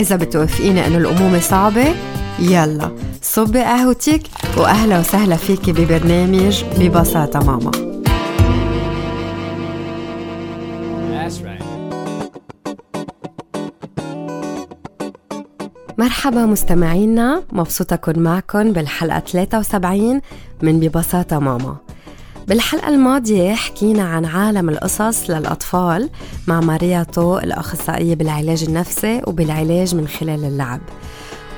إذا بتوافقيني إنه الأمومة صعبة يلا صبي قهوتك وأهلا وسهلا فيكي ببرنامج ببساطة ماما. مرحبا مستمعينا مبسوطة أكون معكم بالحلقة 73 من ببساطة ماما. بالحلقة الماضية حكينا عن عالم القصص للأطفال مع ماريا تو الأخصائية بالعلاج النفسي وبالعلاج من خلال اللعب.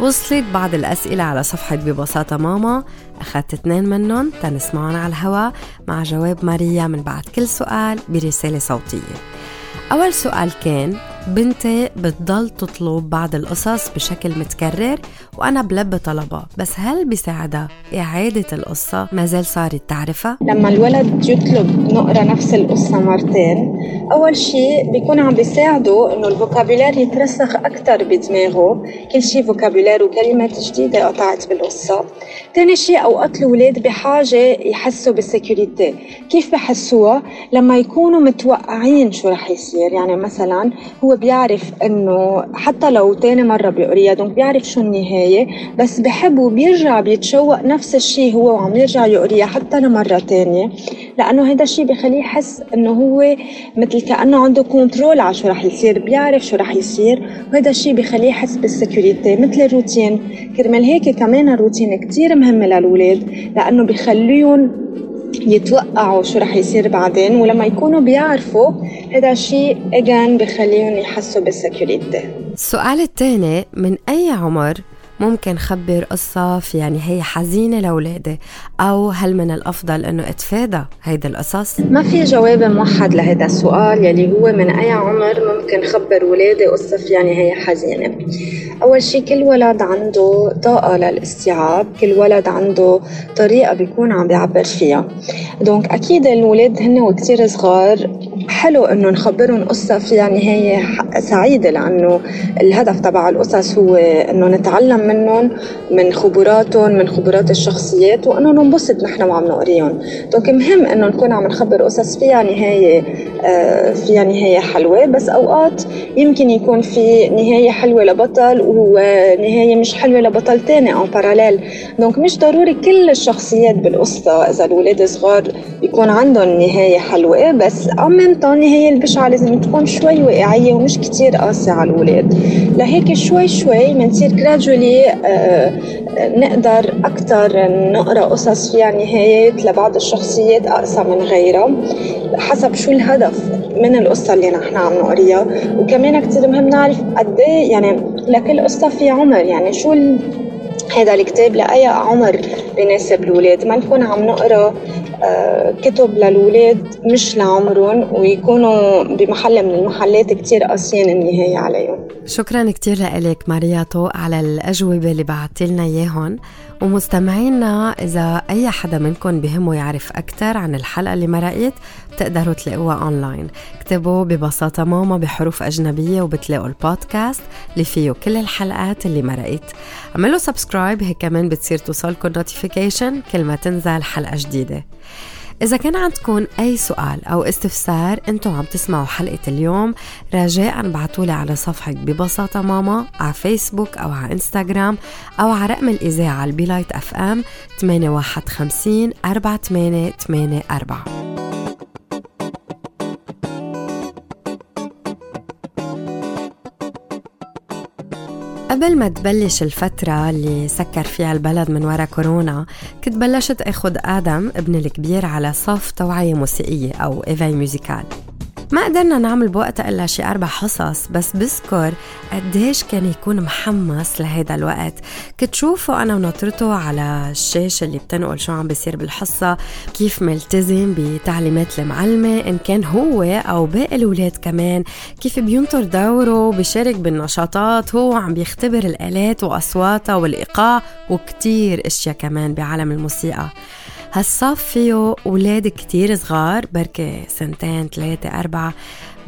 وصلت بعض الأسئلة على صفحة ببساطة ماما. أخذت اثنين منهم تنسمعهم على الهواء مع جواب ماريا من بعد كل سؤال برسالة صوتية. أول سؤال كان بنتي بتضل تطلب بعض القصص بشكل متكرر وأنا بلبي طلبها. بس هل بيساعدها إعادة القصة ما زال صارت تعرفها؟ لما الولد يطلب نقرأ نفس القصة مرتين أول شيء بيكون عم بيساعده إنه ال vocabulaire يترسخ أكثر بدماغه. كل شيء vocabulaire وكلمات جديدة قطعت بالقصة. تاني شيء أوقات الأولاد بحاجة يحسوا بال security. كيف بحسوها؟ لما يكونوا متوقعين شو رح يصير. يعني مثلا هو بيعرف إنه حتى لو تاني مرة بيقريها دونك بيعرف شو النهاية بس بحب وبيرجع بيتشوق نفس الشيء هو وعم يرجع يقريها حتى لمرة تانية. لأنه هذا الشيء بخليه يحس إنه هو مثل كأنه عنده control على شو رح يصير بيعرف شو رح يصير. وهذا الشيء بخليه يحس بال security مثل الروتين. كرمال هيك كمان الروتين كتير مهم للأولاد لأنه بخليهم يتوقعوا شو رح يصير بعدين ولما يكونوا بيعرفوا هذا الشيء again بخليهم يحسوا بال security. السؤال الثاني من أي عمر ممكن خبر قصة فيها نهاية حزينة لأولادي أو هل من الأفضل أنه أتفادى هيدي القصص؟ ما في جواب موحد لهذا السؤال يلي هو من أي عمر ممكن خبر ولادي قصة فيها نهاية حزينة أول شيء كل ولد عنده طاقة للاستيعاب كل ولد عنده طريقة بيكون عم بيعبر فيها دونك أكيد الولاد هن وكتير صغار حلو إنه نخبرهم قصة فيها نهاية سعيدة لأنه الهدف تبع القصص هو إنه نتعلم منهم من خبراتهم من خبرات الشخصيات وإنه ننبسط نحن وعم نقريهم. donc مهم إنه نكون عم نخبر قصص فيها نهاية آه، فيها نهاية حلوة. بس أوقات يمكن يكون في نهاية حلوة لبطل ونهاية مش حلوة لبطل تاني أو parallèle donc مش ضروري كل الشخصيات بالقصة. إذا الولاد صغار يكون عندهم نهاية حلوة بس même النهاية البشعة لازم تكون شوي واقعية ومش كتير قاسية على الولاد لهيك شوي شوي بنصير جراجولي آه نقدر أكتر نقرأ قصص فيها نهايات لبعض الشخصيات أقصى من غيرها حسب شو الهدف من القصة اللي نحن عم نقريها. وكمان كتير مهم نعرف قد إيه يعني لكل قصة في عمر يعني شو هذا الكتاب لأي عمر بيناسب الولاد ما نكون عم نقرأ آه، كتب للولاد مش لعمرهم ويكونوا بمحل من المحلات كتير قاسيين النهاية عليهم. شكرا كتير لك مارياتو على الأجوبة اللي بعتي لنا إياهم. ومستمعينا إذا أي حدا منكم بهمه يعرف أكثر عن الحلقة اللي مرقت بتقدروا تلاقوها أونلاين اكتبوا ببساطة ماما بحروف أجنبية وبتلاقوا البودكاست اللي فيه كل الحلقات اللي مرقت عملوا subscribe هيك كمان بتصير توصلكم notification كل ما تنزل حلقة جديدة. إذا كان عندكم أي سؤال أو استفسار أنتم عم تسمعوا حلقة اليوم رجاء بعتولي على صفحة ببساطة ماما على فيسبوك أو على إنستغرام أو على رقم الإذاعة البيلايت أف أم 851 4884 قبل ما تبلش الفترة اللي سكر فيها البلد من وراء كورونا كنت بلشت أخذ آدم ابني الكبير على صف توعية موسيقية أو éveil musical. ما قدرنا نعمل بوقتها إلا شي أربع حصص بس بذكر قديش كان يكون محمس لهيدا الوقت. كنت شوفه أنا ونطرته على الشاشة اللي بتنقل شو عم بيصير بالحصة كيف ملتزم بتعليمات المعلمة إن كان هو أو باقي الأولاد كمان كيف بينطر دوره بيشارك بالنشاطات هو عم بيختبر الآلات وأصواتها والإيقاع وكتير أشياء كمان بعالم الموسيقى. هالصف فيه أولاد كتير صغار بركة سنتين ثلاثة أربعة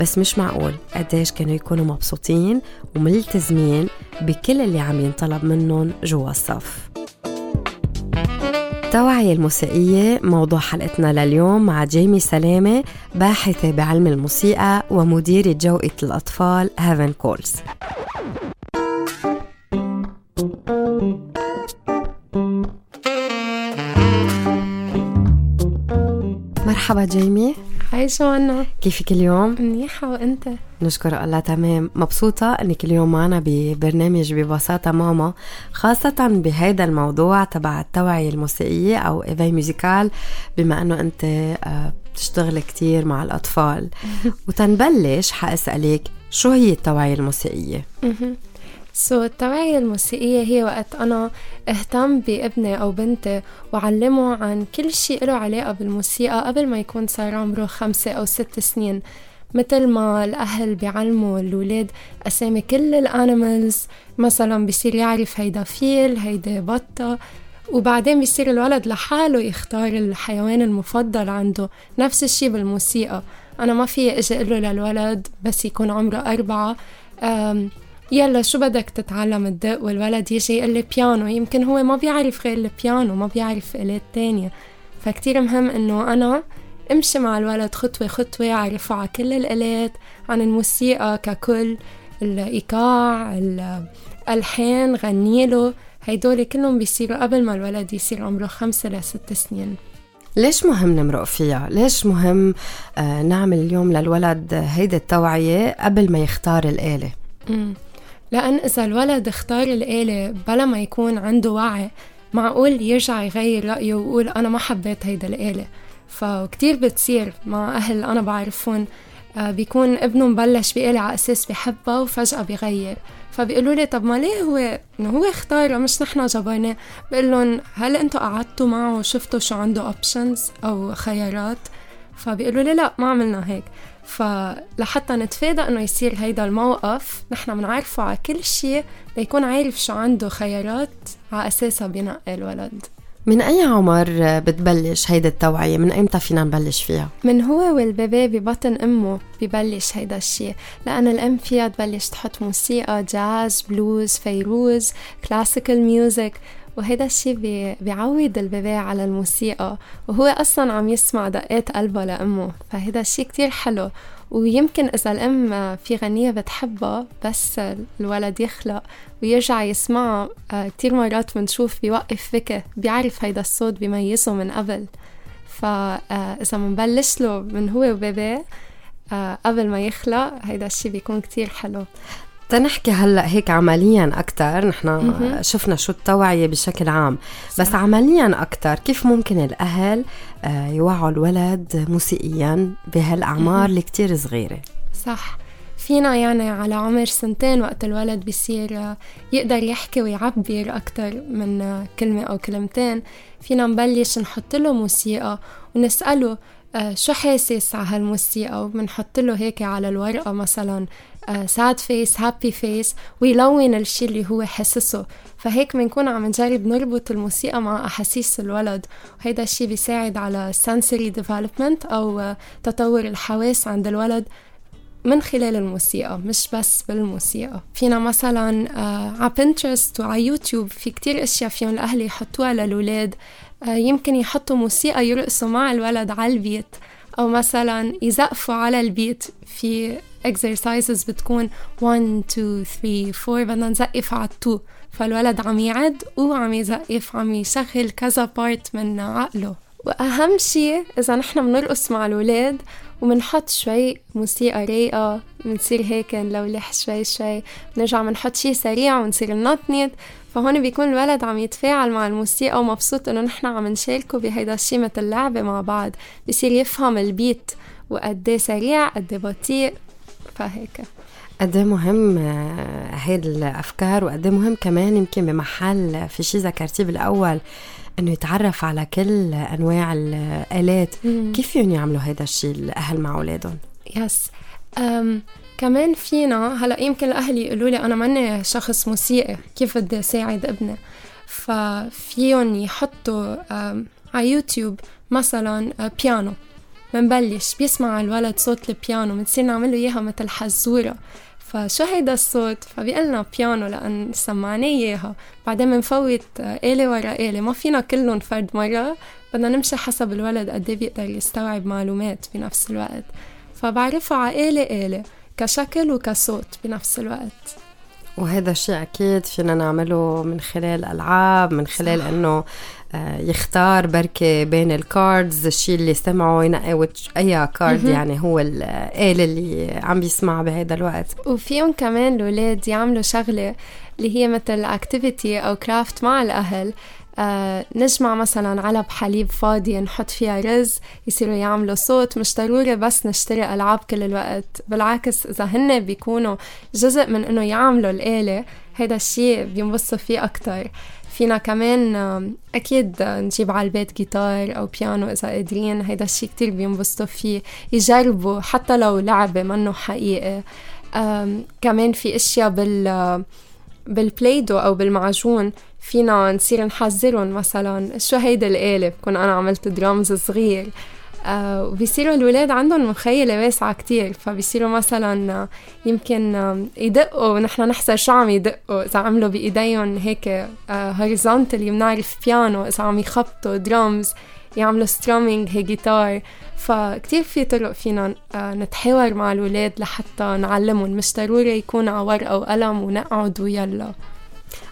بس مش معقول قديش كانوا يكونوا مبسوطين وملتزمين بكل اللي عم ينطلب منهم جوا الصف. التوعية الموسيقية موضوع حلقتنا لليوم مع جيمي سلامة باحثة بعلم الموسيقى ومديرة جوقة الأطفال هيفن كولز. مرحبا جيمي hi جوانا كيفك اليوم؟ منيحة وأنت؟ نشكر الله تمام مبسوطة إنك اليوم معنا ببرنامج ببساطة ماما خاصة بهيدا الموضوع تبع التوعية الموسيقية أو éveil musical بما إنه أنت آه، بتشتغل كتير مع الأطفال وتنبلش حأسألك شو هي التوعية الموسيقية؟ so, التوعية الموسيقية هي وقت أنا اهتم بابني أو بنتي وعلمه عن كل شيء له علاقة بالموسيقى قبل ما يكون صار عمره خمسة أو ست سنين. مثل ما الأهل بيعلموا الأولاد أسامي كل ال animals مثلا بصير يعرف هيدا فيل هيدا بطة وبعدين بيصير الولد لحاله يختار الحيوان المفضل عنده. نفس الشي بالموسيقى. أنا ما في أجي له للولد بس يكون عمره أربعة. يلا شو بدك تتعلم الدق والولد؟ يجي يقول لي بيانو يمكن هو ما بيعرف غير البيانو ما بيعرف آلات تانية فكتير مهم إنه أنا امشي مع الولد خطوة خطوة أعرفه على كل الآلات عن الموسيقى ككل الإيقاع الألحان غنيله هيدول كلهم بيصيروا قبل ما الولد يصير عمره خمسة لست سنين. ليش مهم نمرق فيها؟ ليش مهم آه نعمل اليوم للولد هيدي التوعية قبل ما يختار الآلة؟ لأن إذا الولد اختار الآلة بلا ما يكون عنده وعي معقول يرجع يغير رأيه ويقول أنا ما حبيت هيدا الآلة. فكتير بتصير مع أهل أنا بعرفهم آه، بيكون ابنه مبلش بآلة على أساس بحبها وفجأة بيغير. فبيقولوا لي طب ما ليه هو انه هو اختاره؟ مش نحن جبرناه بقول لهم هل أنتوا قعدتوا معه وشفتوا شو عنده اوبشنز أو خيارات؟ فبيقولوا لي لا ما عملنا هيك. فلحتى نتفادى إنه يصير هيدا الموقف نحن بنعرفه على كل شيء ليكون عارف شو عنده خيارات على أساسها بينقي الولد من أي عمر بتبلش هيدا التوعية؟ من أيمتى فينا نبلش فيها؟ من هو وال bébé ببطن أمه ببلش هيدا الشيء لأن الأم فيها تبلش تحط موسيقى جاز بلوز فيروز classical music وهيدا الشيء بيعود ال bébé على الموسيقى وهو أصلا عم يسمع دقات قلبه لأمه فهيدا الشيء كتير حلو. ويمكن إذا الأم في غنية بتحبها بس الولد يخلق ويرجع يسمعها آه، كتير مرات بنشوف بيوقف بكى بيعرف هيدا الصوت بيميزه من قبل. فإذا منبلش له من هو وبيبي آه، قبل ما يخلق هيدا الشيء بيكون كتير حلو. تنحكي هلأ هيك عمليا أكثر نحن شفنا شو التوعية بشكل عام. صح. بس عمليا أكثر كيف ممكن الأهل آه، يوعوا الولد موسيقيا بهالأعمار اللي كتير صغيرة؟ صح. فينا يعني على عمر سنتين وقت الولد بيصير آه، يقدر يحكي ويعبر أكتر من آه، كلمة أو كلمتين. فينا نبلش نحط له موسيقى ونسأله شو حاسس على هالموسيقى؟ وبنحط له هيك على الورقة مثلا sad face happy face ويلون الشي اللي هو حسسه فهيك بنكون عم نجرب نربط الموسيقى مع أحاسيس الولد. وهيدا الشي بيساعد على sensory development أو تطور الحواس عند الولد من خلال الموسيقى مش بس بالموسيقى. فينا مثلا آه على بنترست وعلى يوتيوب في كتير أشياء فيهم الأهل يحطوها للولاد آه يمكن يحطوا موسيقى يرقصوا مع الولد على البيت أو مثلا يزقفوا على البيت في exercises بتكون 1 2 3 4 بدنا نزقف على 2 فالولد عم يعد وعم يزقف عم يشغل كذا بارت من عقله. وأهم شيء إذا نحن بنرقص مع الولاد وبنحط شوي موسيقى رايقة بنصير هيك نلولح شوي شوي. بنرجع بنحط شي سريع ونصير ننطنط فهون بيكون الولد عم يتفاعل مع الموسيقى ومبسوط إنه نحن عم نشاركه بهيدا الشي مثل لعبة مع بعض. بصير يفهم البيت وقد سريع قد بطيء. فهيك. قد مهم هيدي الأفكار وقد مهم كمان يمكن بمحل في شيء ذكرتيه بالأول إنه يتعرف على كل أنواع الآلات. مم. كيف فيهم يعملوا هذا الشيء الأهل مع أولادهم؟ يس. أم كمان فينا هلأ يمكن الأهل يقولوا لي أنا ماني شخص موسيقي كيف بدي أساعد ابني؟ ففيهم يحطوا على يوتيوب مثلا بيانو منبلش بيسمع الولد صوت البيانو بنصير له اياها مثل حزورة. فشو هيدا الصوت؟ فبيقلنا بيانو لأن سمعناه إياها. بعدين بنفوت آلة ورا آلة. ما فينا كلهم فرد مرة. بدنا نمشي حسب الولد قد إيه بيقدر يستوعب معلومات بنفس الوقت. فبعرفها على آلة آلة. كشكل وكصوت بنفس الوقت. وهذا الشيء أكيد فينا نعمله من خلال ألعاب من خلال صح. إنه آه، يختار بركة بين ال cards الشيء اللي سمعه ينقي أي card يعني هو الآلة اللي عم بيسمع بهذا الوقت. وفيهم كمان الأولاد يعملوا شغلة اللي هي مثل activity أو craft مع الأهل. آه نجمع مثلا علب حليب فاضية نحط فيها رز يصيروا يعملوا صوت. مش ضروري بس نشتري ألعاب كل الوقت. بالعكس إذا هن بيكونوا جزء من إنه يعملوا الآلة هيدا الشيء بينبسطوا فيه أكتر. فينا كمان أكيد نجيب على البيت جيتار أو بيانو إذا قادرين. هيدا الشيء كتير بينبسطوا فيه. يجربوا حتى لو لعبة منه حقيقي كمان في أشياء بال بال Play-Doh أو بالمعجون فينا نصير نحزرهم مثلا شو هيدا الآلة بكون أنا عملت درامز صغير. آه وبيصيروا الولاد عندهم مخيلة واسعة كتير. فبيصيروا مثلا يمكن يدقوا ونحن نحزر شو عم يدقوا. إذا عملوا بإيديهم هيك horizontally بنعرف بيانو إذا عم يخبطوا درامز يعملوا strumming هي جيتار فكتير في طرق فينا آه، نتحاور مع الولاد لحتى نعلمهم. مش ضروري يكون على ورقة وقلم ونقعد ويلا.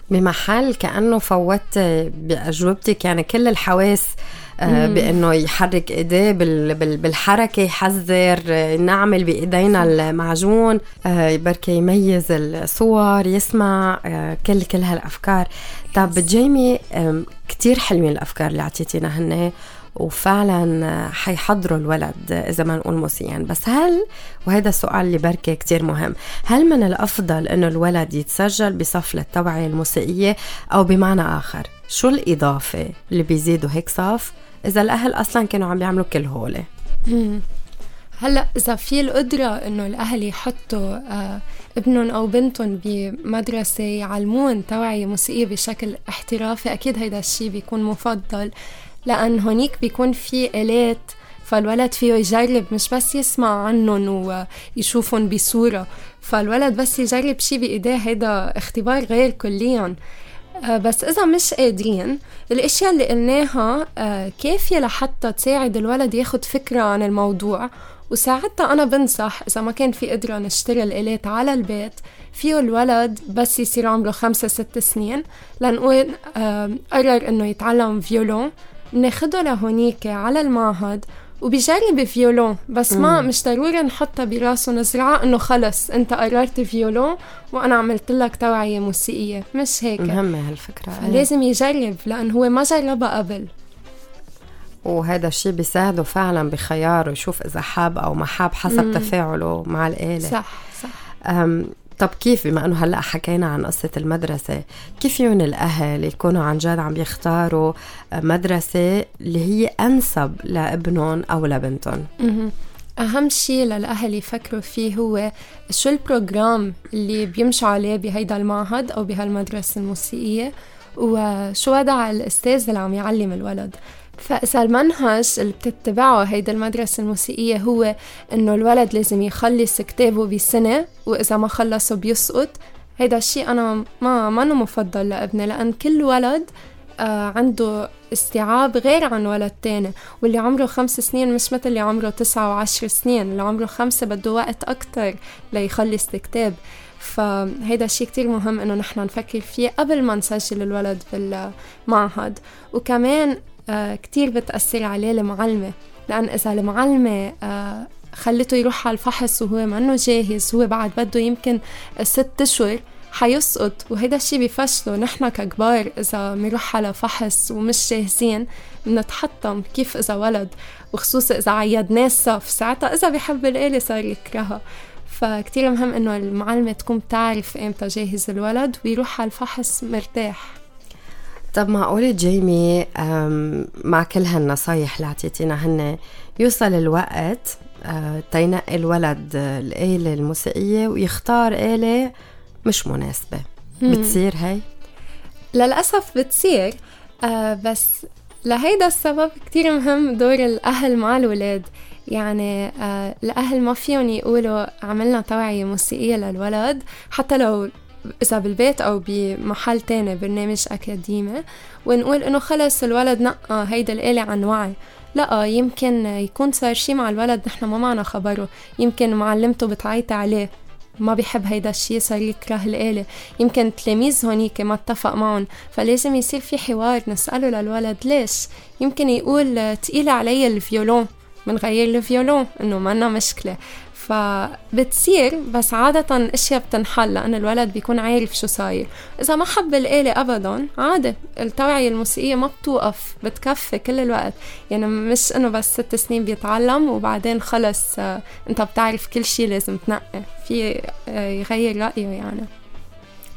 بمحل كأنه فوت بأجوبتك. يعني كل الحواس آه، بإنه يحرك إيديه بالحركة يحزر نعمل بإيدينا المعجون آه، بركي يميز الصور يسمع آه، كل كل هالأفكار. طب جيمي كتير حلوين الأفكار اللي أعطيتينا هن وفعلا حيحضروا الولد إذا ما نقول موسيقيا بس هل وهذا السؤال اللي بركي كتير مهم هل من الأفضل إنه الولد يتسجل بصف للتوعيه الموسيقيه أو بمعنى آخر؟ شو الإضافة اللي بيزيدوا هيك صف إذا الأهل أصلا كانوا عم بيعملوا كل هول؟ هلأ إذا في القدرة إنه الأهل يحطوا آه ابنهم أو بنتهم بمدرسة يعلمون توعية موسيقيه بشكل احترافي أكيد هيدا الشيء بيكون مفضل. لأن هونيك بيكون في آلات فالولد فيه يجرب مش بس يسمع عنهم ويشوفهم بصورة. فالولد بس يجرب شي بإيديه هيدا اختبار غير كليا. آه، بس إذا مش قادرين الأشياء اللي قلناها كافية لحتى تساعد الولد ياخد فكرة عن الموضوع؟ وساعتها أنا بنصح إذا ما كان في قدرة نشتري الآلات على البيت فيه الولد بس يصير عمره خمسة ست سنين لنقول آه، قرر إنه يتعلم فيولون. بناخده لهونيك على المعهد وبيجرب فيولون بس ما مم. مش ضروري نحطها براسه نزرعه إنه خلص أنت قررت فيولون وأنا عملت لك توعية موسيقية مش هيك؟ مهمة هالفكرة. لازم يجرب لأن هو ما جربها قبل. وهذا الشيء بيساعده فعلا بخياره يشوف إذا حاب أو ما حاب حسب مم. تفاعله مع الآلة. صح صح. طب كيف بما إنه هلأ حكينا عن قصة المدرسة كيف يون الأهل يكونوا عن جد عم يختاروا مدرسة اللي هي أنسب لابنهم أو لبنتهم؟ أهم شيء للأهل يفكروا فيه هو شو البروجرام اللي بيمشوا عليه بهيدا المعهد أو بهالمدرسة الموسيقية وشو وضع الأستاذ اللي عم يعلم الولد. فإذا المنهج اللي بتتبعه هيدا المدرسة الموسيقية هو إنه الولد لازم يخلص كتابه بسنة وإذا ما خلصه بيسقط. هيدا الشيء أنا ما ما مفضل لابني لأن كل ولد آه عنده استيعاب غير عن ولد تاني. واللي عمره خمس سنين مش مثل اللي عمره تسعة وعشر سنين. اللي عمره خمسة بده وقت أكتر ليخلص الكتاب فهيدا الشيء كتير مهم إنه نحن نفكر فيه قبل ما نسجل الولد بالمعهد. وكمان كتير بتأثر عليه المعلمة لأن إذا المعلمة آه خلته يروح على الفحص وهو منه جاهز هو بعد بده يمكن ست أشهر حيسقط. وهيدا الشي بفشله. نحن ككبار إذا بنروح على فحص ومش جاهزين بنتحطم كيف إذا ولد. وخصوصا إذا عيدناه الصف ساعتها إذا بحب الآلة صار يكرهها. فكتير مهم إنه المعلمة تكون بتعرف إمتى جاهز الولد ويروح على الفحص مرتاح. طب معقول جيمي مع كل هالنصايح اللي أعطيتينا هن يوصل الوقت آه، تينقي الولد الآلة الموسيقية ويختار آلة مش مناسبة. بتصير هي؟ للأسف بتصير آه بس لهيدا السبب كتير مهم دور الأهل مع الولاد. يعني آه الأهل ما فيهم يقولوا عملنا توعية موسيقية للولد حتى لو إذا بالبيت أو بمحل تاني برنامج أكاديمي. ونقول إنه خلص الولد نقى هيدا الآلة عن وعي. لا يمكن يكون صار شي مع الولد نحن ما معنا خبره. يمكن معلمته بتعيط عليه. ما بيحب هيدا الشيء صار يكره الآلة. يمكن تلاميذ هونيك ما اتفق معهم. فلازم يصير في حوار نسأله للولد ليش؟ يمكن يقول تقيل علي ال violon. منغير ال violon إنه منا مشكلة. فبتصير بس عادة أشياء بتنحل لأن الولد بيكون عارف شو صاير. إذا ما حب الآلة أبدا عادي. التوعية الموسيقية ما بتوقف بتكفي كل الوقت. يعني مش إنه بس ست سنين بيتعلم وبعدين خلص آه، أنت بتعرف كل شيء لازم تنقي. في آه، يغير رأيه يعني.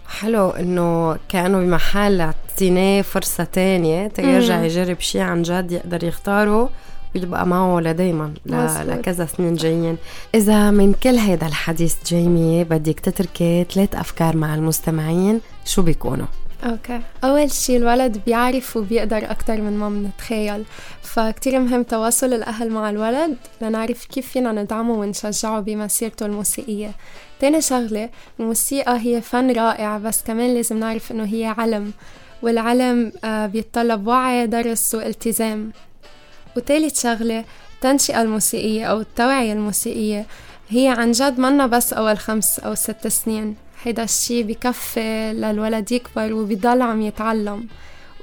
حلو إنه كانوا بمحل اعطيناه فرصة تانية تيرجع يجرب شيء عن جد يقدر يختاره. بيبقى معه لدايما لكذا سنين جايين. إذا من كل هذا الحديث جيمي بدك تتركي ثلاث أفكار مع المستمعين شو بيكونوا؟ أوكي. أول شيء الولد بيعرف وبيقدر أكثر من ما بنتخيل فكتير مهم تواصل الأهل مع الولد لنعرف كيف فينا ندعمه ونشجعه بمسيرته الموسيقية. تاني شغلة الموسيقى هي فن رائع بس كمان لازم نعرف إنه هي علم والعلم آه، بيتطلب وعي درس والتزام. وتالت شغلة التنشئة الموسيقية أو التوعية الموسيقية. هي عن جد منا بس أول خمس أو ست سنين. هيدا الشي بكفي للولد يكبر وبيضل عم يتعلم.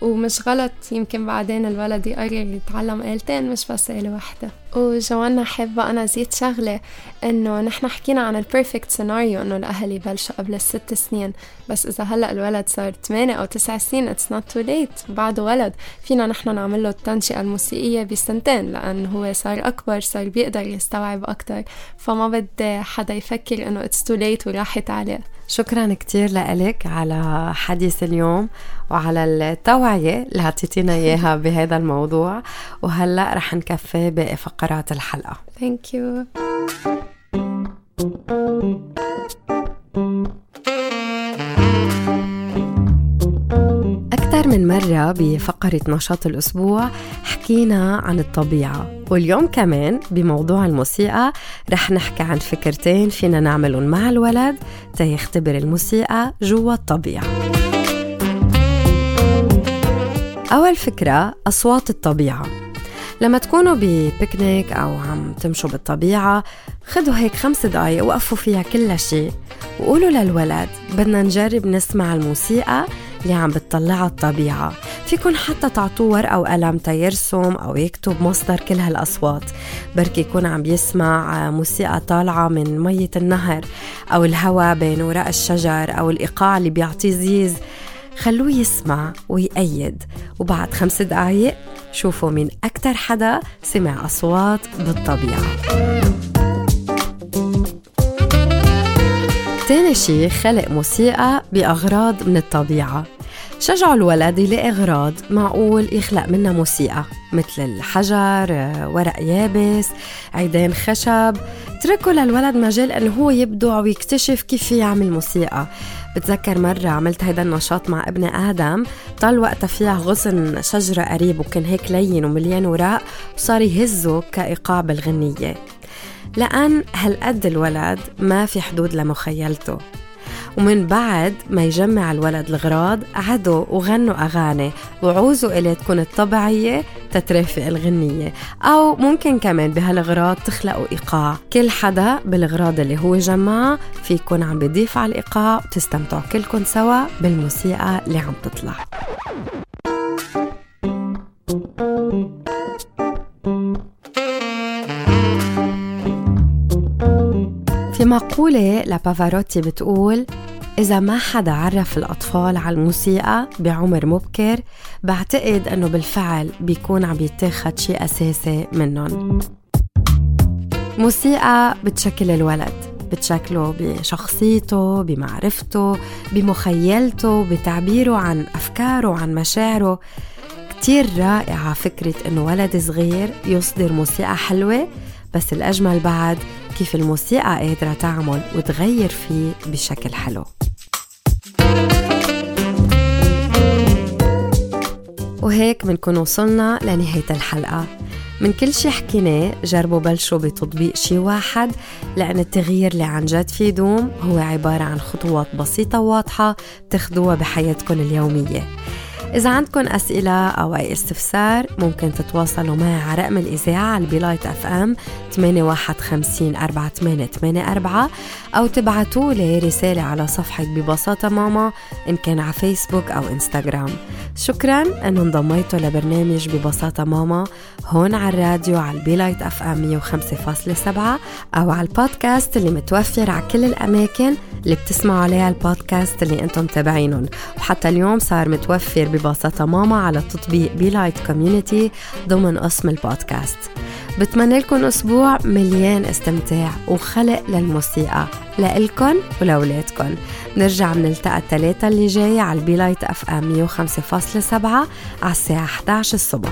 ومش غلط يمكن بعدين الولد يقرر يتعلم آلتين مش بس آلة واحدة. وجوانا حابة أنا زيد شغلة إنه نحن حكينا عن ال perfect scenario إنه الأهل يبلشوا قبل الست سنين بس إذا هلأ الولد صار 8 أو 9 سنين it's not too late بعده ولد فينا نحن نعمل له التنشئة الموسيقية بسنتين لأنه هو صار أكبر صار بيقدر يستوعب أكتر. فما بدي حدا يفكر إنه it's too late وراحت عليه. شكرا كتير لك على حديث اليوم وعلى التوعية اللي عطيتينا إياها بهذا الموضوع. وهلأ رح نكفي باقي فقرات الحلقة. Thank you. من مرة بفقرة نشاط الأسبوع حكينا عن الطبيعة واليوم كمان بموضوع الموسيقى رح نحكي عن فكرتين فينا نعملهم مع الولد تيختبر الموسيقى جوا الطبيعة. أول فكرة أصوات الطبيعة. لما تكونوا ببيكنيك أو عم تمشوا بالطبيعة خدوا هيك خمس دقايق وقفوا فيها كل شيء وقولوا للولد بدنا نجرب نسمع الموسيقى اللي عم بتطلعها الطبيعة. فيكن حتى تعطوه ورقة وقلم تيرسم أو يكتب مصدر كل هالأصوات. بركي يكون عم بيسمع موسيقى طالعة من مية النهر أو الهواء بين وراء الشجر أو الإيقاع اللي بيعطيه زيز. خلوه يسمع ويأيد. وبعد خمس دقايق شوفوا مين أكتر حدا سمع أصوات بالطبيعة. تاني شي خلق موسيقى بأغراض من الطبيعة. شجعوا الولد يلاقي أغراض معقول يخلق منها موسيقى مثل الحجر ورق يابس عيدان خشب. تركوا للولد مجال إنه هو يبدع ويكتشف كيف يعمل موسيقى. بتذكر مرة عملت هيدا النشاط مع ابن آدم طال وقتها فيها غصن شجرة قريب وكان هيك لين ومليان وراء وصار يهزه كإيقاع بالغنية. لأن هالقد الولد ما في حدود لمخيلته. ومن بعد ما يجمع الولد الغراض عدوا وغنوا أغاني وعوزوا إلي تكون الطبيعية تترافق الغنية. أو ممكن كمان بهالغراض تخلقوا إيقاع. كل حدا بالغراض اللي هو جمعها في يكون عم بيضيف على الإيقاع وتستمتعوا كلكم سوا بالموسيقى اللي عم تطلع. في مقولة لبافاروتي بتقول إذا ما حدا عرف الأطفال على الموسيقى بعمر مبكر بعتقد أنه بالفعل بيكون عم يتاخد شيء أساسي منهم. موسيقى بتشكل الولد بتشكله بشخصيته بمعرفته بمخيلته بتعبيره عن أفكاره وعن مشاعره. كتير رائعة فكرة إنه ولد صغير يصدر موسيقى حلوة بس الأجمل بعد كيف الموسيقى قادرة تعمل وتغير فيه بشكل حلو. وهيك بنكون وصلنا لنهاية الحلقة. من كل شي حكيناه جربوا بلشوا بتطبيق شي واحد لأن التغيير اللي عن جد فيه يدوم هو عبارة عن خطوات بسيطة واضحة تاخدوها بحياتكم اليومية. إذا عندكم أسئلة أو أي استفسار ممكن تتواصلوا معي على رقم الإذاعة على ال BeLight FM 8150 4884 أو تبعتوا لي رسالة على صفحة ببساطة ماما إن كان على فيسبوك أو إنستغرام. شكرا أنه انضميتوا لبرنامج ببساطة ماما هون على الراديو على ال BeLight FM 105.7 أو على البودكاست اللي متوفر على كل الأماكن اللي بتسمعوا عليها البودكاست اللي أنتم متابعينهم. وحتى اليوم صار متوفر ببساطة ماما على تطبيق BeLight Community ضمن قسم البودكاست. بتمنى لكم أسبوع مليان استمتاع وخلق للموسيقى لإلكن ولأولادكن. نرجع بنلتقى الثلاثة اللي جاي على ال BeLight FM 105.7 على الساعة 11 الصبح.